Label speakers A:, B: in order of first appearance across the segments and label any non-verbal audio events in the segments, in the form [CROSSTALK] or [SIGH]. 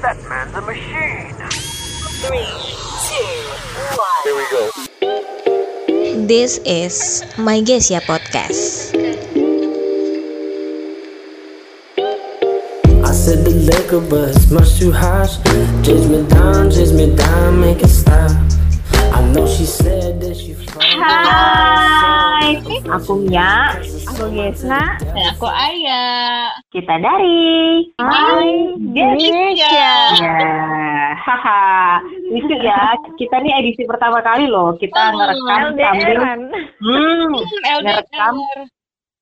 A: That man's a machine.
B: Three, two, one.
A: Here we go.
C: This is My Gesia Podcast.
D: I said the liquor, but it's much too harsh. Chase me down, chase me down, make it stop. I know she said that she
E: Hai, aku Mia, aku Gesna,
F: Dan aku Aya.
E: Kita dari
F: Indonesia.
E: Ya, haha, lucu ya. Kita nih edisi pertama kali loh. Kita
F: Oh,
E: ngerekam sambil hmm, Ngerekam.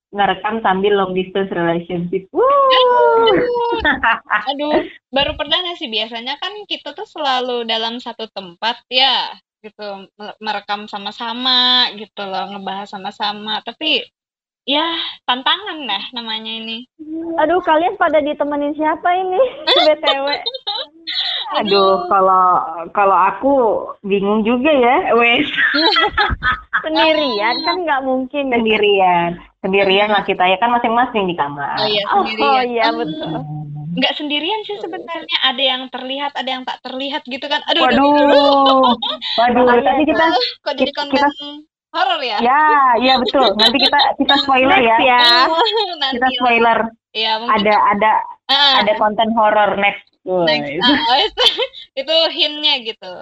E: Ngerekam sambil long distance relationship. Woo.
F: Aduh, baru perdana sih biasanya kan kita tuh selalu dalam satu tempat ya, gitu me- merekam sama-sama gitu loh, ngebahas sama-sama. Tapi ya tantangan lah namanya ini.
G: Aduh, kalian pada ditemenin siapa ini? [LAUGHS] BTW.
E: Aduh, kalau kalau aku bingung juga ya, wes [LAUGHS]
G: Sendirian kan nggak mungkin.
E: sendirian, sendirian lah kita ya kan masing-masing di kamar.
F: Oh iya
G: Oh,
F: sendirian.
G: oh iya betul.
F: Nggak sendirian sih sebenarnya. Ada yang terlihat, ada yang tak terlihat gitu kan. Aduh,
E: Waduh, waduh, tadi kita
F: kok jadi
E: kita-
F: konten horor ya?
E: Ya, iya betul. Nanti kita kita spoiler ya.
G: ya.
F: Nanti
E: Kita spoiler.
F: ya mungkin
E: Ada ada
F: Ah,
E: ada konten horor next.
F: next. Oh, itu, hintnya gitu.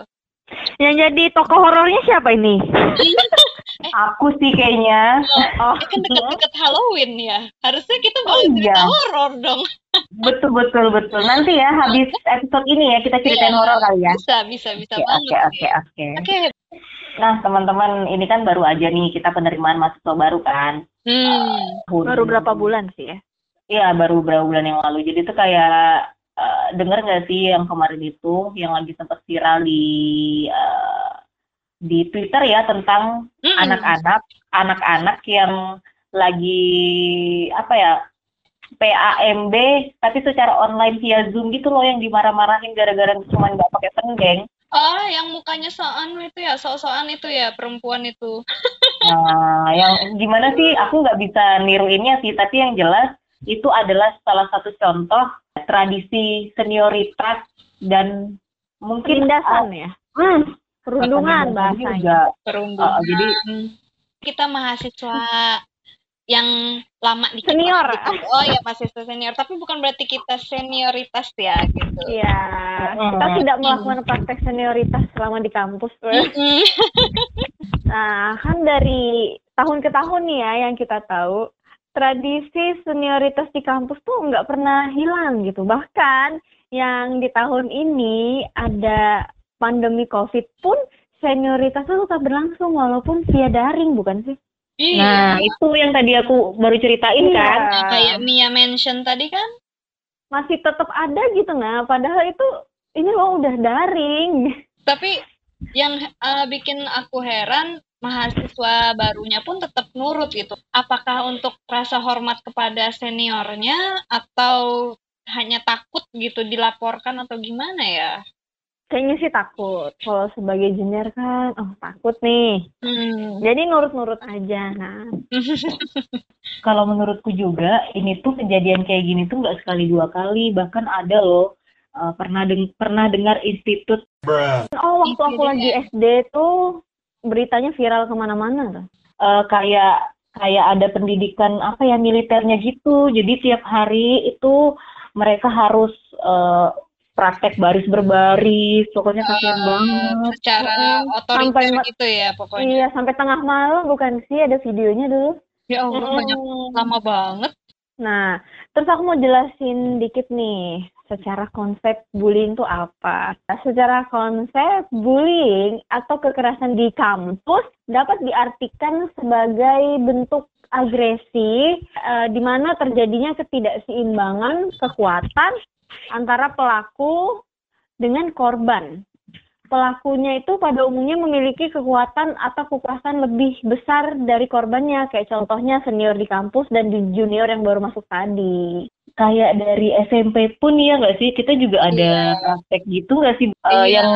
G: Yang jadi tokoh horornya siapa ini? [LAUGHS]
E: Aku sih kayaknya.
G: Oh,
F: Eh, kan deket-deket Halloween ya. Harusnya kita
E: Oh,
F: bawa cerita
E: iya.
F: horor dong.
E: Betul betul betul. Nanti ya habis episode ini ya kita ceritain
F: Iya.
E: horor kali ya.
F: Bisa, bisa, bisa banget.
E: oke oke oke.
F: Oke.
E: Nah teman-teman ini kan baru aja nih kita penerimaan mahasiswa baru kan.
F: Hmm.
E: Tahun-
G: baru berapa bulan sih ya?
E: Iya baru beberapa bulan yang lalu. Jadi itu kayak eh, denger nggak sih yang kemarin itu yang lagi sempat viral di eh, di Twitter ya tentang
F: Mm-mm.
E: anak-anak anak-anak yang lagi apa ya PAMB tapi secara online via Zoom gitu loh yang dimarah-marahin gara-gara cuma nggak pakai penggeng.
F: Oh, yang mukanya soan itu ya, sok-sokan itu ya, perempuan itu.
E: Nah, yang gimana sih? Aku nggak bisa niruinnya sih, tapi yang jelas itu adalah salah satu contoh tradisi senioritas dan mungkin
G: Penindasan ya?
E: Hmm,
G: Perundungan
E: juga.
G: bahasanya.
F: Perundungan.
E: Uh, jadi
F: kita mahasiswa yang lama di
G: Senior.
F: gitu. Oh ya, mahasiswa senior. Tapi bukan berarti kita senioritas ya, gitu.
G: Iya, kita
E: Mm.
G: tidak melakukan praktek senioritas selama di kampus.
F: Mm-mm. [LAUGHS]
G: Nah, kan dari tahun ke tahun nih ya yang kita tahu, tradisi senioritas di kampus tuh nggak pernah hilang gitu. Bahkan yang di tahun ini ada pandemi COVID pun senioritas tuh tetap berlangsung walaupun via daring, bukan sih?
F: Iya.
E: nah itu yang tadi aku baru ceritain
G: Iya.
E: kan.
F: Nah, kayak Mia mention tadi kan,
G: Masih tetap ada gitu nah, padahal itu ini loh udah daring.
F: tapi yang eh, bikin aku heran mahasiswa barunya pun tetap nurut gitu. Apakah untuk rasa hormat kepada seniornya atau hanya takut gitu dilaporkan atau gimana ya?
G: Kayaknya sih takut. Kalau sebagai junior kan, oh takut nih.
F: Hmm.
G: Jadi nurut-nurut aja. Nah, [LAUGHS]
E: Kalau menurutku juga ini tuh kejadian kayak gini tuh nggak sekali dua kali, bahkan ada loh uh, pernah deng pernah dengar institut
G: Oh, waktu aku lagi SD tuh beritanya viral ke mana-mana
E: uh, kayak kayak ada pendidikan apa ya militernya gitu. Jadi tiap hari itu mereka harus uh, praktek baris berbaris, pokoknya kasihan banget.
F: Secara otoriter
G: Sampai
F: gitu ya pokoknya.
G: Iya, sampai tengah malam bukan sih ada videonya dulu.
F: Ya Allah, banyak lama banget.
G: Nah, terus aku mau jelasin dikit nih secara konsep bullying itu apa. Nah, secara konsep bullying atau kekerasan di kampus dapat diartikan sebagai bentuk agresi eh, di mana terjadinya ketidakseimbangan kekuatan antara pelaku dengan korban. Pelakunya itu pada umumnya memiliki kekuatan atau kekuasaan lebih besar dari korbannya, kayak contohnya senior di kampus dan di junior yang baru masuk tadi.
E: Kayak dari SMP pun ya nggak sih? Kita juga ada praktek gitu nggak sih? Uh,
F: Iya.
E: Yang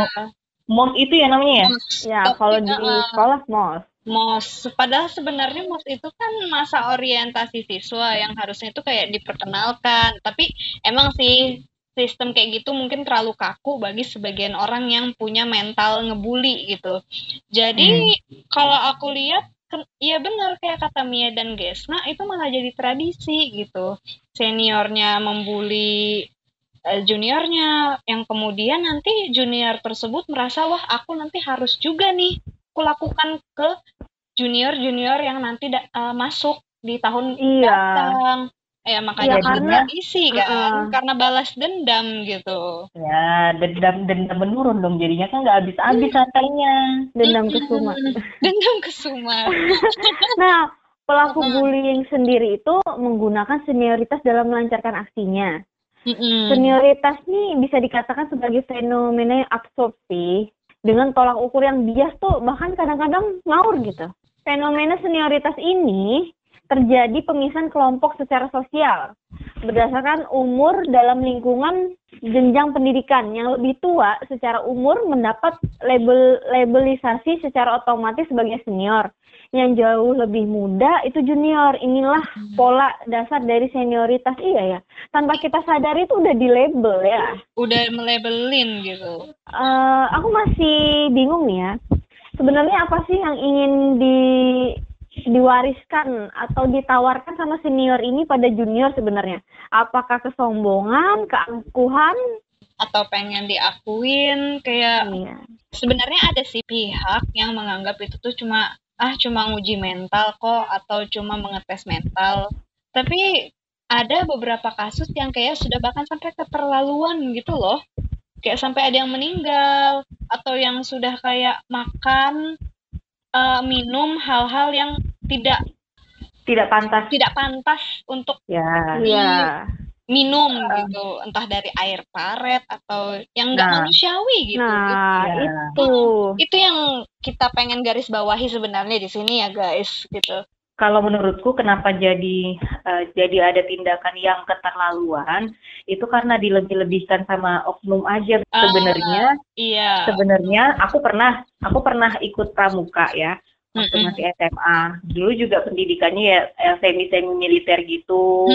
E: MOS itu ya namanya ya?
G: Ya, kalau di
F: uh,
G: sekolah mos.
F: MOS. Padahal sebenarnya MOS itu kan masa orientasi siswa yang harusnya itu kayak diperkenalkan. Tapi emang sih sistem kayak gitu mungkin terlalu kaku bagi sebagian orang yang punya mental ngebully gitu. Jadi kalau aku lihat Iya benar kayak kata Mia dan Gesna itu malah jadi tradisi gitu. Seniornya membuli eh, juniornya yang kemudian nanti junior tersebut merasa wah aku nanti harus juga nih aku lakukan ke junior-junior yang nanti da- eh, masuk di tahun
G: Iya.
F: datang. Ya makanya
G: Iya,
F: jadi
G: karena-
F: tradisi kan
G: Heeh.
F: karena balas dendam gitu.
E: Ya, dendam dendam menurun dong jadinya kan nggak habis-habis santainya. [LAUGHS]
G: Dendam kesuma.
F: Dendam [LAUGHS] kesuma.
G: Nah, pelaku bullying sendiri itu menggunakan senioritas dalam melancarkan aksinya.
F: Mm-mm.
G: Senioritas nih bisa dikatakan sebagai fenomena yang absorpsi dengan tolak ukur yang bias tuh bahkan kadang-kadang ngawur gitu. Fenomena senioritas ini terjadi pemisahan kelompok secara sosial berdasarkan umur dalam lingkungan jenjang pendidikan. Yang lebih tua secara umur mendapat label labelisasi secara otomatis sebagai senior. Yang jauh lebih muda itu junior. Inilah pola dasar dari senioritas. Iya ya tanpa kita sadari itu udah di label ya.
F: Udah melabelin gitu.
G: Eh, aku masih bingung nih ya. Sebenarnya apa sih yang ingin di diwariskan atau ditawarkan sama senior ini pada junior sebenarnya? Apakah kesombongan, keangkuhan?
F: Atau pengen diakuin kayak
G: Iya.
F: sebenarnya ada sih pihak yang menganggap itu tuh cuma ah cuma nguji mental kok atau cuma mengetes mental. Tapi ada beberapa kasus yang kayak sudah bahkan sampai keterlaluan gitu loh. Kayak sampai ada yang meninggal atau yang sudah kayak makan eh, minum hal-hal yang tidak
E: Tidak pantas.
F: tidak pantas untuk
E: Ya.
G: Iya.
F: minum gitu, entah dari air paret atau yang nggak
E: Nah.
F: manusiawi gitu.
G: Nah,
E: Ya.
G: itu.
F: itu yang kita pengen garis bawahi sebenarnya di sini ya guys gitu
E: Kalau menurutku kenapa jadi eh, jadi ada tindakan yang keterlaluan itu karena dilebih-lebihkan sama oknum aja
F: Ah.
E: sebenarnya
F: iya.
E: Sebenarnya aku pernah aku pernah ikut pramuka ya waktu
F: Mm-mm.
E: masih SMA dulu juga pendidikannya ya semi semi militer gitu.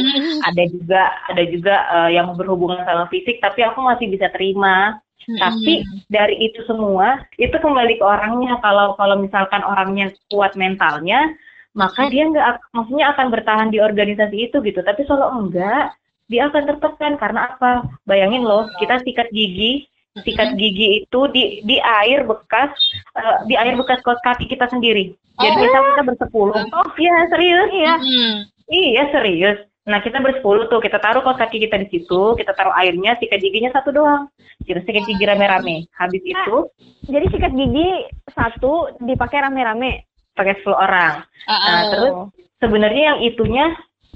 E: Ada juga ada juga eh, yang berhubungan sama fisik tapi aku masih bisa terima. Tapi dari itu semua itu kembali ke orangnya. Kalau kalau misalkan orangnya kuat mentalnya maka dia nggak ak- maksudnya akan bertahan di organisasi itu gitu tapi kalau enggak dia akan tertekan karena apa bayangin loh kita sikat gigi sikat gigi itu di di air bekas eh, di air bekas kaos kaki kita sendiri jadi
F: Oh.
E: misal kita bersepuluh oh iya serius iya
F: Mm-mm.
E: Iya serius. Nah kita bersepuluh tuh, kita taruh kaos kaki kita di situ, kita taruh airnya, sikat giginya satu doang. Kita sikat gigi rame-rame. Habis itu
G: Jadi sikat gigi satu dipakai rame-rame.
E: Pakai 10 orang.
F: Ah, ah.
E: Nah, terus sebenarnya yang itunya,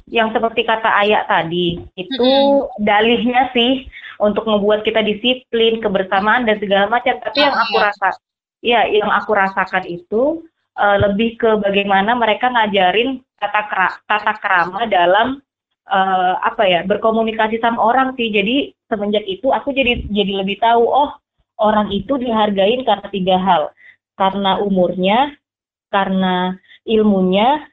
E: yang seperti kata Ayah tadi, itu dalihnya sih untuk membuat kita disiplin, kebersamaan dan segala macam. Tapi yang aku
F: Ah, iya.
E: rasa, ya yang aku rasakan itu eh, lebih ke bagaimana mereka ngajarin tata kera- tata kerama dalam eh, apa ya berkomunikasi sama orang sih. Jadi semenjak itu aku jadi jadi lebih tahu oh orang itu dihargain karena tiga hal, karena umurnya, karena ilmunya,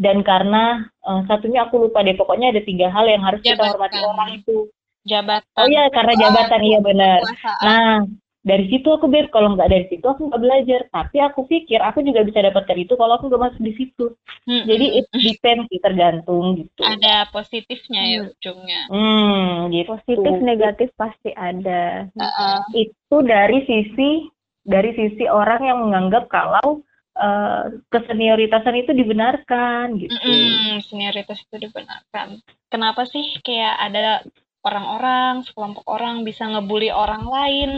E: dan karena eh, satunya aku lupa deh. Pokoknya ada tiga hal yang harus kita
F: Jabatan.
E: hormati orang itu.
F: jabatan
E: Oh iya karena jabatan iya benar. Nah, dari situ aku beb, kalau nggak dari situ aku nggak belajar. Tapi aku pikir aku juga bisa dapatkan itu kalau aku nggak masuk di situ.
F: Mm-mm.
E: Jadi it depends sih, tergantung gitu.
F: ada positifnya ya ujungnya
E: Hmm, gitu.
G: Positif negatif pasti ada.
F: Ah, ah.
E: Itu dari sisi dari sisi orang yang menganggap kalau eh, kesenioritasan itu dibenarkan gitu.
F: Mm-mm, senioritas itu dibenarkan. Kenapa sih kayak ada orang-orang, sekelompok orang bisa ngebully orang lain?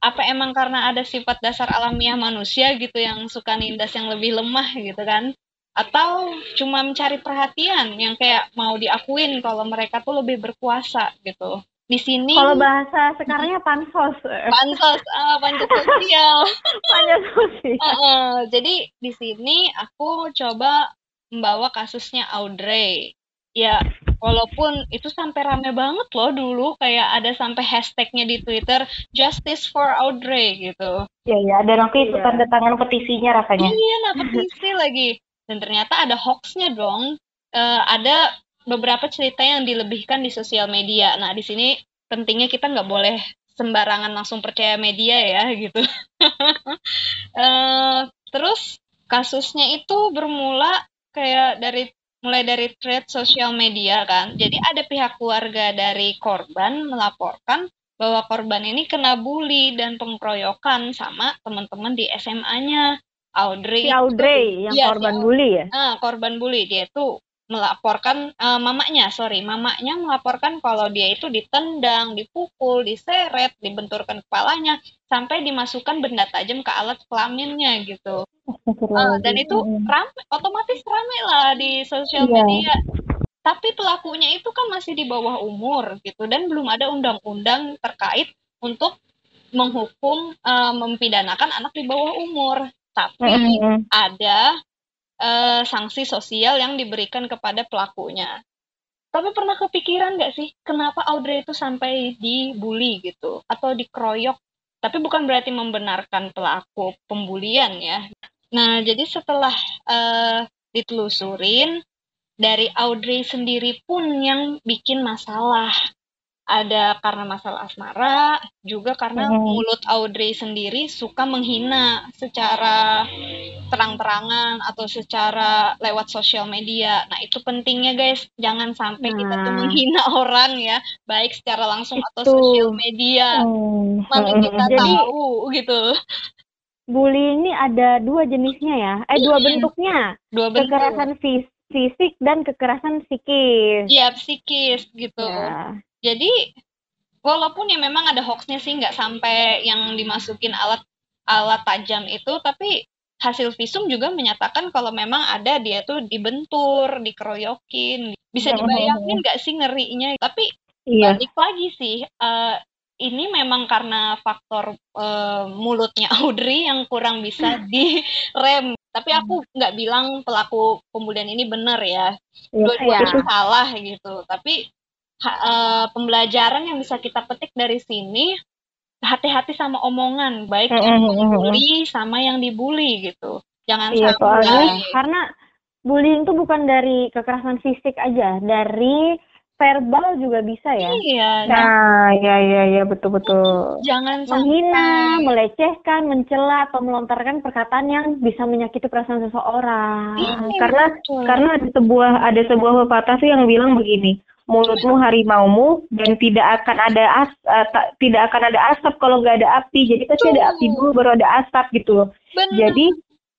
F: Apa emang karena ada sifat dasar alamiah manusia gitu yang suka nindas yang lebih lemah gitu kan? Atau cuma mencari perhatian yang kayak mau diakuin kalau mereka tuh lebih berkuasa gitu. Di sini
G: Kalau bahasa sekarangnya pansos.
F: pansos ah, pansos sosial. [LAUGHS]
G: Pansos sih.
F: Heeh, jadi di sini aku coba membawa kasusnya Audrey. Ya, walaupun itu sampai rame banget loh dulu, kayak ada sampai hashtagnya di Twitter Justice for Audrey gitu.
E: Ya ya, dan aku ikut
G: Iya.
E: tanda tangan petisinya rasanya.
F: Iya, nah petisi lagi. Dan ternyata ada hoaxnya dong. Eh, ada beberapa cerita yang dilebihkan di sosial media. Nah, di sini pentingnya kita nggak boleh sembarangan langsung percaya media ya [LAUGHS] gitu. Eh, terus kasusnya itu bermula kayak dari mulai dari thread sosial media kan. Jadi ada pihak keluarga dari korban melaporkan bahwa korban ini kena bully dan pengkeroyokan sama teman-teman di SMA-nya. Audrey.
G: Si Audrey yang
F: Iya, si
G: korban
F: Audrey.
G: bully ya?
F: Ah, korban bully dia itu melaporkan eh, mamanya, sorry, mamanya melaporkan kalau dia itu ditendang, dipukul, diseret, dibenturkan kepalanya, sampai dimasukkan benda tajam ke alat kelaminnya gitu. Ah, dan itu rame, otomatis rame lah di sosial
G: Iya.
F: media. Tapi pelakunya itu kan masih di bawah umur gitu dan belum ada undang-undang terkait untuk menghukum eh, mempidanakan anak di bawah umur. Tapi ada eh, sanksi sosial yang diberikan kepada pelakunya. Tapi pernah kepikiran nggak sih kenapa Audrey itu sampai dibully gitu atau dikeroyok? Tapi bukan berarti membenarkan pelaku pembulian ya. Nah, jadi setelah eh, ditelusurin dari Audrey sendiri pun yang bikin masalah. Ada karena masalah asmara, juga karena mulut Audrey sendiri suka menghina secara terang-terangan atau secara lewat sosial media. Nah, itu pentingnya guys, jangan sampai kita tuh
G: Nah.
F: menghina [LAUGHS] orang ya, baik secara langsung atau
G: Itu.
F: sosial media.
G: Hmm.
F: Mana kita
G: Jadi
F: tahu gitu.
G: bully ini ada dua jenisnya ya? Eh dua bentuknya,
F: Dua bentuk.
G: kekerasan fis- fisik dan kekerasan psikis.
F: Iya, psikis gitu.
G: Ya.
F: Jadi walaupun ya memang ada hoaxnya sih nggak sampai yang dimasukin alat alat tajam itu, tapi hasil visum juga menyatakan kalau memang ada dia tuh dibentur, dikeroyokin. Bisa dibayangin nggak sih ngerinya? Tapi
G: Iya.
F: balik lagi sih, eh, ini memang karena faktor eh, mulutnya [LAUGHS] Audrey yang kurang bisa direm. Tapi aku nggak bilang pelaku pembulian ini benar ya
G: Iya.
F: dua-duanya salah gitu. Tapi eh, pembelajaran yang bisa kita petik dari sini hati-hati sama omongan, baik yang dibully sama yang dibully gitu. Jangan
G: Iya, soalnya
F: sampai
G: karena bullying itu bukan dari kekerasan fisik aja, dari verbal juga bisa ya.
F: iya,
G: Nah, ya ya ya betul betul.
F: jangan
G: Menghina,
F: sampai
G: melecehkan, mencela atau melontarkan perkataan yang bisa menyakiti perasaan seseorang.
F: Iya,
E: karena
F: betul.
E: karena ada sebuah ada sebuah pepatah sih yang bilang begini mulutmu harimaumu dan tidak akan ada as eh, ta- tidak akan ada asap kalau nggak ada api. Jadi pasti ada api dulu baru ada asap gitu. Loh
F: Benar.
E: jadi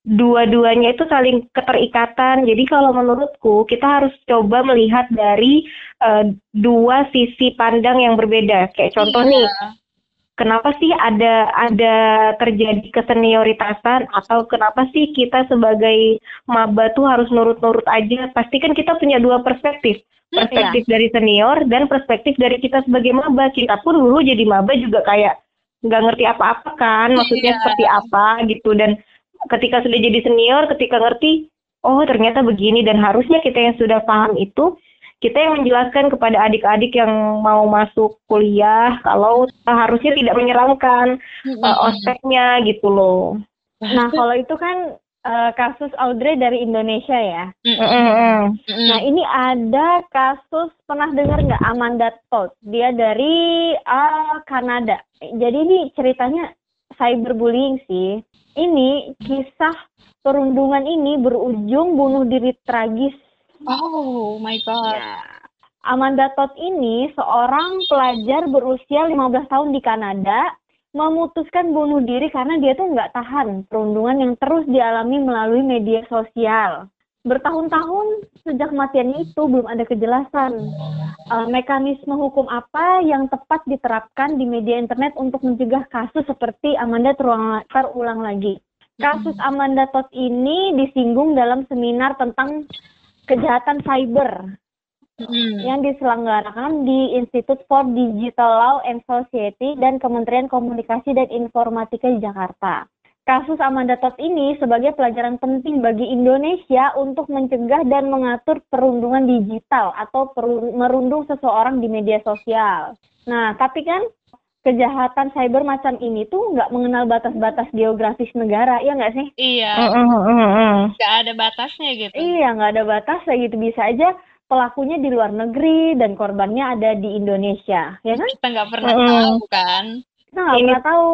E: dua-duanya itu saling keterikatan. Jadi kalau menurutku kita harus coba melihat dari eh, dua sisi pandang yang berbeda. Kayak contoh
F: Iya.
E: nih kenapa sih ada ada terjadi kesenioritasan atau kenapa sih kita sebagai maba tuh harus nurut-nurut aja? Pasti kan kita punya dua perspektif. Perspektif dari senior dan perspektif dari kita sebagai maba. Kita pun dulu jadi maba juga kayak nggak ngerti apa-apa kan, maksudnya
F: Iya.
E: seperti apa gitu. Dan ketika sudah jadi senior, ketika ngerti, oh ternyata begini dan harusnya kita yang sudah paham itu kita yang menjelaskan kepada adik-adik yang mau masuk kuliah kalau harusnya tidak menyeramkan uh, ospeknya gitu loh.
G: Nah, kalau itu kan eh, kasus Audrey dari Indonesia ya.
E: Mm-mm.
G: Nah, ini ada kasus pernah dengar nggak Amanda Todd? Dia dari ah, Kanada. Jadi ini ceritanya cyberbullying sih. Ini kisah perundungan ini berujung bunuh diri tragis.
F: Oh my god.
G: Amanda Todd ini seorang pelajar berusia 15 tahun di Kanada memutuskan bunuh diri karena dia tuh nggak tahan perundungan yang terus dialami melalui media sosial. Bertahun-tahun sejak kematiannya itu belum ada kejelasan eh, mekanisme hukum apa yang tepat diterapkan di media internet untuk mencegah kasus seperti Amanda terulang, terulang lagi. Kasus Amanda Todd ini disinggung dalam seminar tentang kejahatan cyber
F: Mm.
G: yang diselenggarakan di Institute for Digital Law and Society dan Kementerian Komunikasi dan Informatika di Jakarta. Kasus Amanda Todd ini sebagai pelajaran penting bagi Indonesia untuk mencegah dan mengatur perundungan digital atau merundung seseorang di media sosial. Nah, tapi kan kejahatan cyber macam ini tuh nggak mengenal batas-batas geografis negara, ya nggak sih?
F: Iya,
E: Mm-mm, mm-mm.
F: nggak ada batasnya gitu.
G: Iya, nggak ada batas kayak gitu bisa aja pelakunya di luar negeri dan korbannya ada di Indonesia, ya kan?
F: Kita nggak pernah
E: Mm.
F: tahu kan.
G: Kita nggak pernah tahu.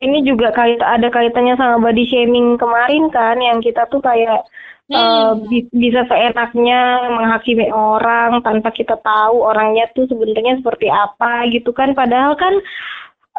E: Ini juga kait ada kaitannya sama body shaming kemarin kan yang kita tuh kayak
F: Hmm.
E: bi- bisa seenaknya menghakimi orang tanpa kita tahu orangnya tuh sebenarnya seperti apa gitu kan padahal kan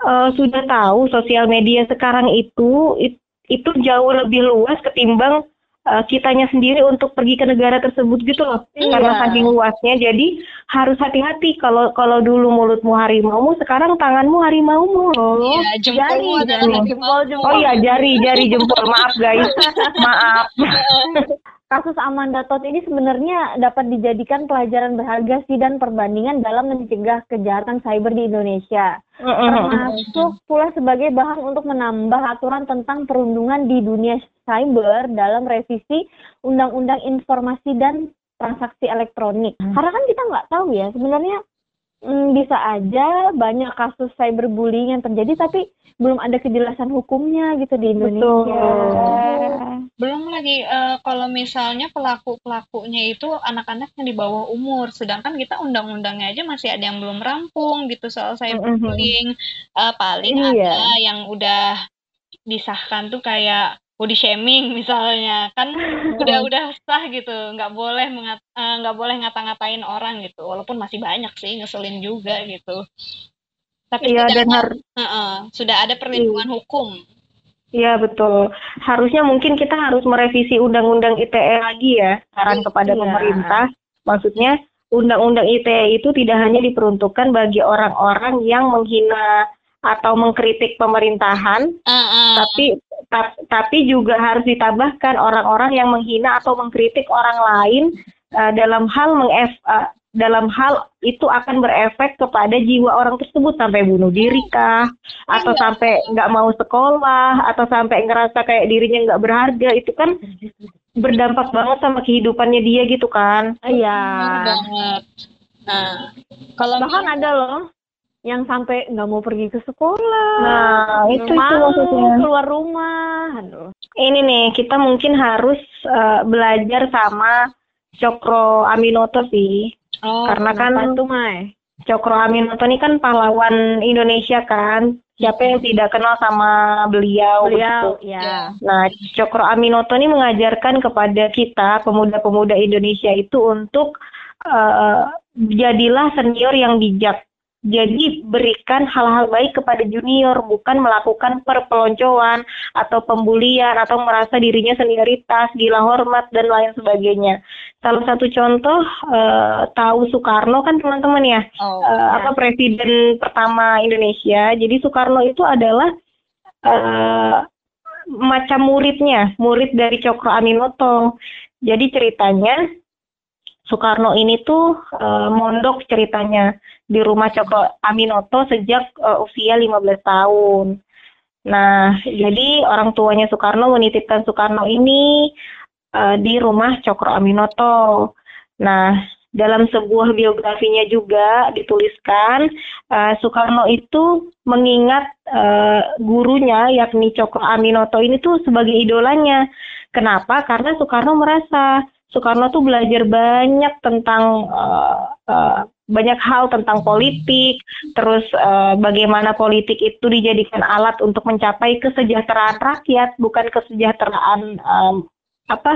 E: eh, sudah tahu sosial media sekarang itu it- itu jauh lebih luas ketimbang eh, kitanya sendiri untuk pergi ke negara tersebut gitu loh.
G: Iya.
E: karena saking luasnya jadi harus hati-hati. Kalau kalau dulu mulutmu harimaumu sekarang tanganmu harimaumu loh.
F: Iya,
G: Jari, jari, jempol, jempol.
E: Oh iya jari jari jempol. Maaf guys. [LAUGHS] Maaf [LAUGHS]
G: Kasus Amanda Todd ini sebenarnya dapat dijadikan pelajaran berharga sih dan perbandingan dalam mencegah kejahatan cyber di Indonesia. Termasuk pula sebagai bahan untuk menambah aturan tentang perundungan di dunia cyber dalam revisi Undang-Undang Informasi dan Transaksi Elektronik. Karena kan kita nggak tahu ya sebenarnya mm, bisa aja banyak kasus cyberbullying yang terjadi tapi belum ada kejelasan hukumnya gitu di Indonesia.
F: Belum lagi eh, kalau misalnya pelaku-pelakunya itu anak-anak yang di bawah umur, sedangkan kita undang-undangnya aja masih ada yang belum rampung gitu soal cyberbullying. Eh, paling
G: Iya.
F: ada yang udah disahkan tuh kayak body shaming [LAUGHS] misalnya kan udah udah sah gitu nggak boleh mengat eh, nggak boleh ngata-ngatain orang gitu walaupun masih banyak sih ngeselin juga gitu tapi
E: Iya
F: sudah
E: dan
F: ada,
E: har-
F: Heeh, sudah ada perlindungan hukum
E: Iya betul. Harusnya mungkin kita harus merevisi Undang-Undang ITE lagi ya. Saran kepada
G: Iya.
E: pemerintah. Maksudnya Undang-Undang ITE itu tidak hanya diperuntukkan bagi orang-orang yang menghina atau mengkritik pemerintahan,
F: Heeh.
E: tapi ta- tapi juga harus ditambahkan orang-orang yang menghina atau mengkritik orang lain eh, dalam hal mengef eh, dalam hal itu akan berefek kepada jiwa orang tersebut sampai bunuh diri kah atau
F: Iya.
E: sampai nggak mau sekolah atau sampai ngerasa kayak dirinya nggak berharga itu kan berdampak banget sama kehidupannya dia gitu kan
G: Iya.
F: Benar banget. Nah, kalau
G: Bahkan ada loh yang sampai nggak mau pergi ke sekolah.
E: nah itu itu maksudnya
G: keluar rumah. Aduh.
E: ini nih kita mungkin harus eh, belajar sama Cokro Aminoto sih
F: oh,
E: karena kan
G: tuh, Mai?
E: Cokro Aminoto ini kan pahlawan Indonesia kan siapa yang tidak kenal sama beliau
G: Beliau,
E: begitu.
G: ya.
E: Nah, Cokro Aminoto ini mengajarkan kepada kita pemuda-pemuda Indonesia itu untuk eh, jadilah senior yang bijak. Jadi berikan hal-hal baik kepada junior, bukan melakukan perpeloncoan atau pembulian atau merasa dirinya senioritas, gila hormat dan lain sebagainya. Salah satu contoh eh, tahu Soekarno kan teman-teman ya,
F: Oh,
E: eh, apa presiden pertama Indonesia. Jadi Soekarno itu adalah eh, macam muridnya, murid dari Cokro Aminoto. Jadi ceritanya Soekarno ini tuh eh, mondok ceritanya di rumah Cokro Aminoto sejak eh, usia 15 tahun. Nah, jadi orang tuanya Soekarno menitipkan Soekarno ini eh, di rumah Cokro Aminoto. Nah, dalam sebuah biografinya juga dituliskan eh, Soekarno itu mengingat eh, gurunya yakni Cokro Aminoto ini tuh sebagai idolanya. Kenapa? Karena Soekarno merasa Soekarno tuh belajar banyak tentang eh, eh, banyak hal tentang politik, terus eh, bagaimana politik itu dijadikan alat untuk mencapai kesejahteraan rakyat, bukan kesejahteraan em, apa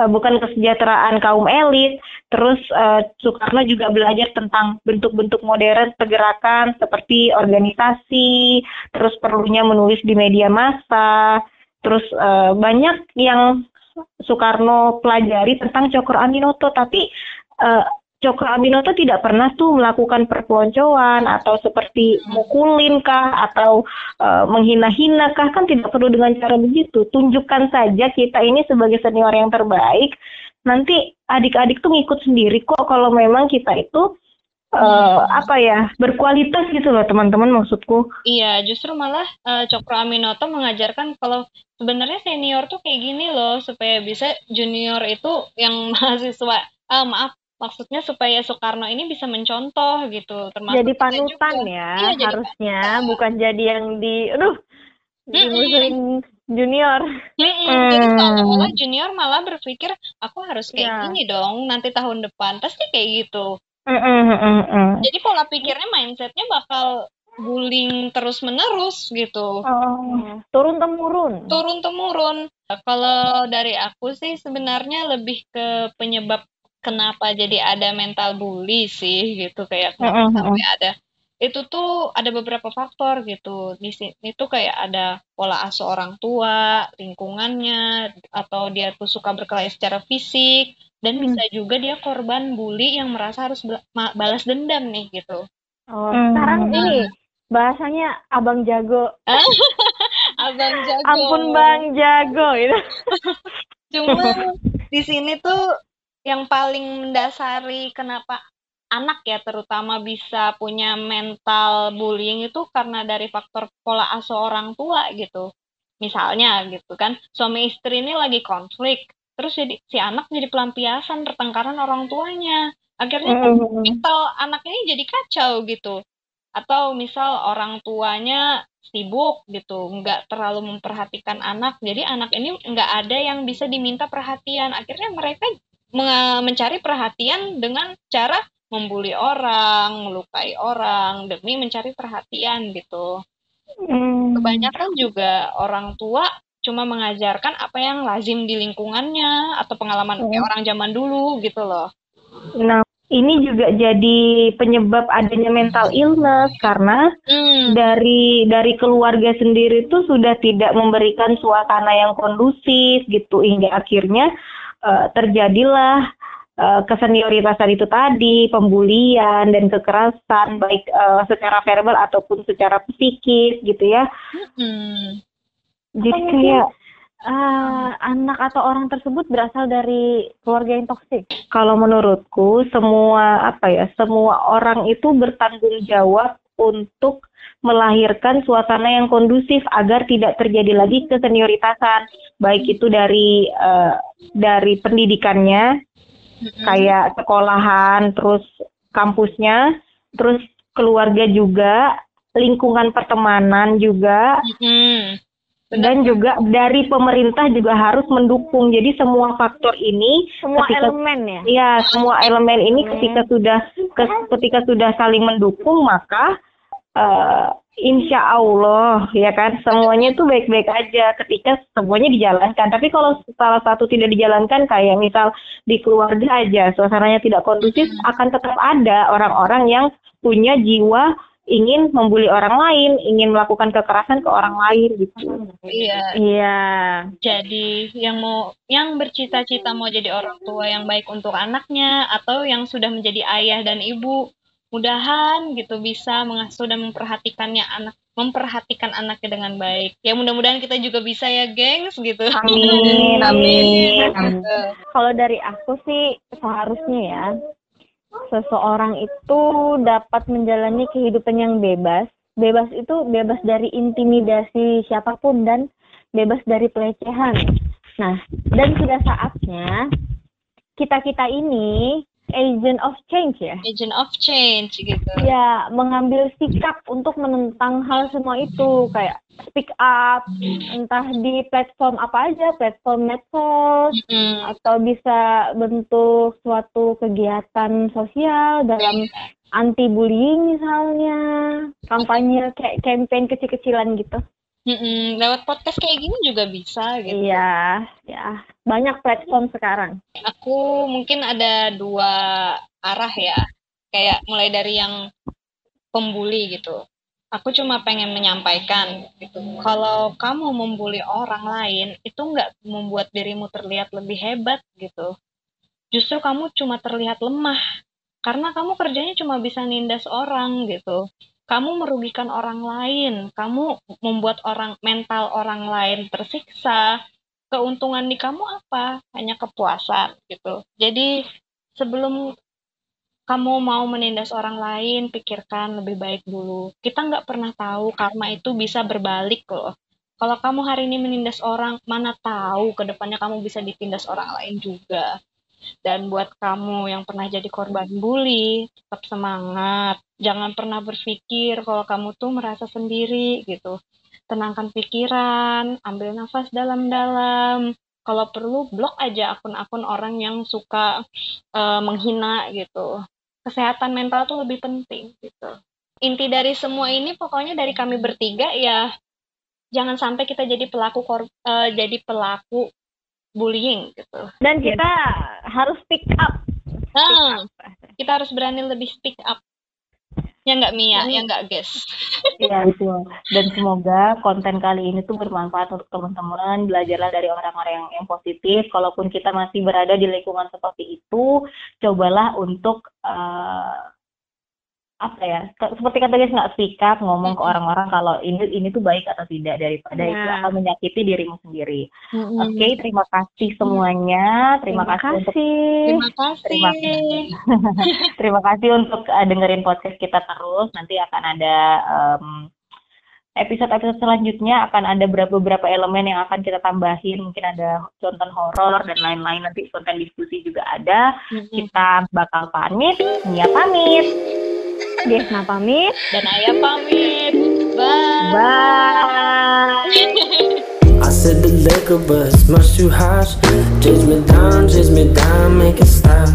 E: eh, bukan kesejahteraan kaum elit. Terus eh, Soekarno juga belajar tentang bentuk-bentuk modern pergerakan seperti organisasi, terus perlunya menulis di media massa, terus eh, banyak yang Soekarno pelajari tentang Cokro Aminoto, tapi eh, Cokro Aminoto tidak pernah tuh melakukan perpeloncoan atau seperti mukulin kah atau eh, menghina-hina kah kan tidak perlu dengan cara begitu. Tunjukkan saja kita ini sebagai senior yang terbaik. Nanti adik-adik tuh ngikut sendiri kok kalau memang kita itu eh, apa ya berkualitas gitu loh teman-teman maksudku.
F: Iya, justru malah eh, Cokro Aminoto mengajarkan kalau sebenarnya senior tuh kayak gini loh supaya bisa junior itu yang [LAUGHS] mahasiswa ah maaf maksudnya supaya Soekarno ini bisa mencontoh gitu termasuk
G: Jadi panutan
F: juga.
G: ya
F: Iya, jadi
G: harusnya, bukan jadi yang di aduh dimusuhin junior.
F: Mm-mm, Jadi
E: Hmm.
F: seolah-olah junior malah berpikir aku harus kayak
G: Iya.
F: gini dong nanti tahun depan pasti kayak gitu.
E: Mm, mm.
F: Jadi pola pikirnya mindsetnya bakal bullying terus menerus gitu.
E: Oh.
G: Turun temurun.
F: turun temurun. Kalau dari aku sih sebenarnya lebih ke penyebab kenapa jadi ada mental bully sih gitu kayak kenapa sampai ada itu tuh ada beberapa faktor gitu di sini itu kayak ada pola asuh orang tua lingkungannya atau dia tuh suka berkelahi secara fisik dan bisa juga dia korban bully yang merasa harus balas dendam nih gitu
G: Oh,
E: Hmm.
G: sekarang ini bahasanya abang jago. [LAUGHS]
F: abang jago
G: Ampun bang jago gitu. [LAUGHS]
F: Cuman di sini tuh yang paling mendasari kenapa anak ya terutama bisa punya mental bullying itu karena dari faktor pola asuh orang tua gitu. Misalnya gitu kan, suami istri ini lagi konflik, terus jadi si anak jadi pelampiasan pertengkaran orang tuanya. Akhirnya kan
E: Mm, mm,
F: mental anak ini jadi kacau gitu. Atau misal orang tuanya sibuk gitu, nggak terlalu memperhatikan anak, jadi anak ini nggak ada yang bisa diminta perhatian. Akhirnya mereka me- mencari perhatian dengan cara membuli orang, melukai orang demi mencari perhatian gitu.
E: mm.
F: Kebanyakan juga orang tua cuma mengajarkan apa yang lazim di lingkungannya atau pengalaman kayak orang zaman dulu gitu loh.
E: Nah, ini juga jadi penyebab adanya mental illness karena
F: Hmm.
E: dari dari keluarga sendiri tuh sudah tidak memberikan suasana yang kondusif gitu hingga akhirnya eh, terjadilah eh, kesenioritasan itu tadi, pembulian dan kekerasan baik eh, secara verbal ataupun secara psikis gitu ya.
F: Hmm.
E: Jadi
G: Atau
E: kayak
G: Ah, anak atau orang tersebut berasal dari keluarga yang toksik.
E: kalau menurutku semua apa ya, semua orang itu bertanggung jawab untuk melahirkan suasana yang kondusif agar tidak terjadi lagi kesenioritasan, baik itu dari eh, dari pendidikannya kayak sekolahan, terus kampusnya, terus keluarga juga, lingkungan pertemanan juga,
F: Hmm.
E: dan juga dari pemerintah juga harus mendukung. Jadi semua faktor ini
G: Semua
E: ketika
G: elemen ya.
E: ya semua elemen ini ketika sudah ke- ketika sudah saling mendukung maka eh, insya Allah ya kan semuanya itu baik-baik aja ketika semuanya dijalankan. Tapi kalau salah satu tidak dijalankan kayak misal di keluarga aja suasananya tidak kondusif akan tetap ada orang-orang yang punya jiwa ingin membuli orang lain, ingin melakukan kekerasan ke orang lain gitu.
F: Iya.
G: Iya.
F: Jadi yang mau yang bercita-cita mau jadi orang tua yang baik untuk anaknya atau yang sudah menjadi ayah dan ibu, mudahan gitu bisa mengasuh dan memperhatikannya anak memperhatikan anaknya dengan baik. Ya mudah-mudahan kita juga bisa ya, gengs gitu.
E: Amin, [LAUGHS] amin, amin.
G: Kalau dari aku sih seharusnya ya seseorang itu dapat menjalani kehidupan yang bebas. Bebas itu bebas dari intimidasi siapa pun dan bebas dari pelecehan. Nah, dan sudah saatnya kita-kita ini agent of change ya.
F: Agent of change gitu.
G: Ya, mengambil sikap untuk menentang hal semua itu kayak speak up entah di platform apa aja, platform medsos
F: Mm-mm.
G: atau bisa bentuk suatu kegiatan sosial dalam anti bullying misalnya, kampanye kayak campaign kecil-kecilan gitu.
F: Mm-mm. Lewat podcast kayak gini juga bisa gitu.
G: Iya, ya. Banyak platform sekarang.
F: Aku mungkin ada dua arah ya. Kayak mulai dari yang pembuli gitu. Aku cuma pengen menyampaikan gitu. Kalau kamu membuli orang lain, itu nggak membuat dirimu terlihat lebih hebat gitu. Justru kamu cuma terlihat lemah. Karena kamu kerjanya cuma bisa nindas orang gitu. Kamu merugikan orang lain. Kamu membuat orang mental orang lain tersiksa. Keuntungan di kamu apa? Hanya kepuasan gitu. Jadi sebelum kamu mau menindas orang lain, pikirkan lebih baik dulu. Kita nggak pernah tahu karma itu bisa berbalik loh. Kalau kamu hari ini menindas orang, mana tahu ke depannya kamu bisa ditindas orang lain juga. Dan buat kamu yang pernah jadi korban bully, tetap semangat. Jangan pernah berpikir kalau kamu tuh merasa sendiri gitu. Tenangkan pikiran, ambil nafas dalam-dalam. Kalau perlu blok aja akun-akun orang yang suka eh, menghina gitu. Kesehatan mental tuh lebih penting gitu. Inti dari semua ini pokoknya dari kami bertiga ya jangan sampai kita jadi pelaku kor- eh, jadi pelaku bullying gitu.
G: Dan kita harus pick up.
F: Nah, kita harus berani lebih speak up. Ya nggak Mia, ya nggak guys. [LAUGHS]
E: Iya betul. Dan semoga konten kali ini tuh bermanfaat untuk teman-teman. Belajarlah dari orang-orang yang, yang positif. Kalaupun kita masih berada di lingkungan seperti itu, cobalah untuk eh, apa ya? Seperti kata guys nggak speak up ngomong ke orang-orang kalau ini ini tuh baik atau tidak daripada itu
G: Ya.
E: akan menyakiti dirimu sendiri. Oke, terima kasih semuanya. Terima, kasih untuk
F: Terima kasih.
E: Terima kasih. Terima [LAUGHS] [LAUGHS] kasih untuk uh, dengerin podcast kita terus. Nanti akan ada em, episode-episode selanjutnya akan ada beberapa beberapa elemen yang akan kita tambahin. Mungkin ada contoh horor dan lain-lain. Nanti konten diskusi juga ada. Kita bakal pamit. Nia pamit.
G: Desna pamit.
F: Dan Ayah pamit. Bye.
G: Bye.
D: I said the liquor, but it's much too harsh. Chase me down, chase me down, make it stop.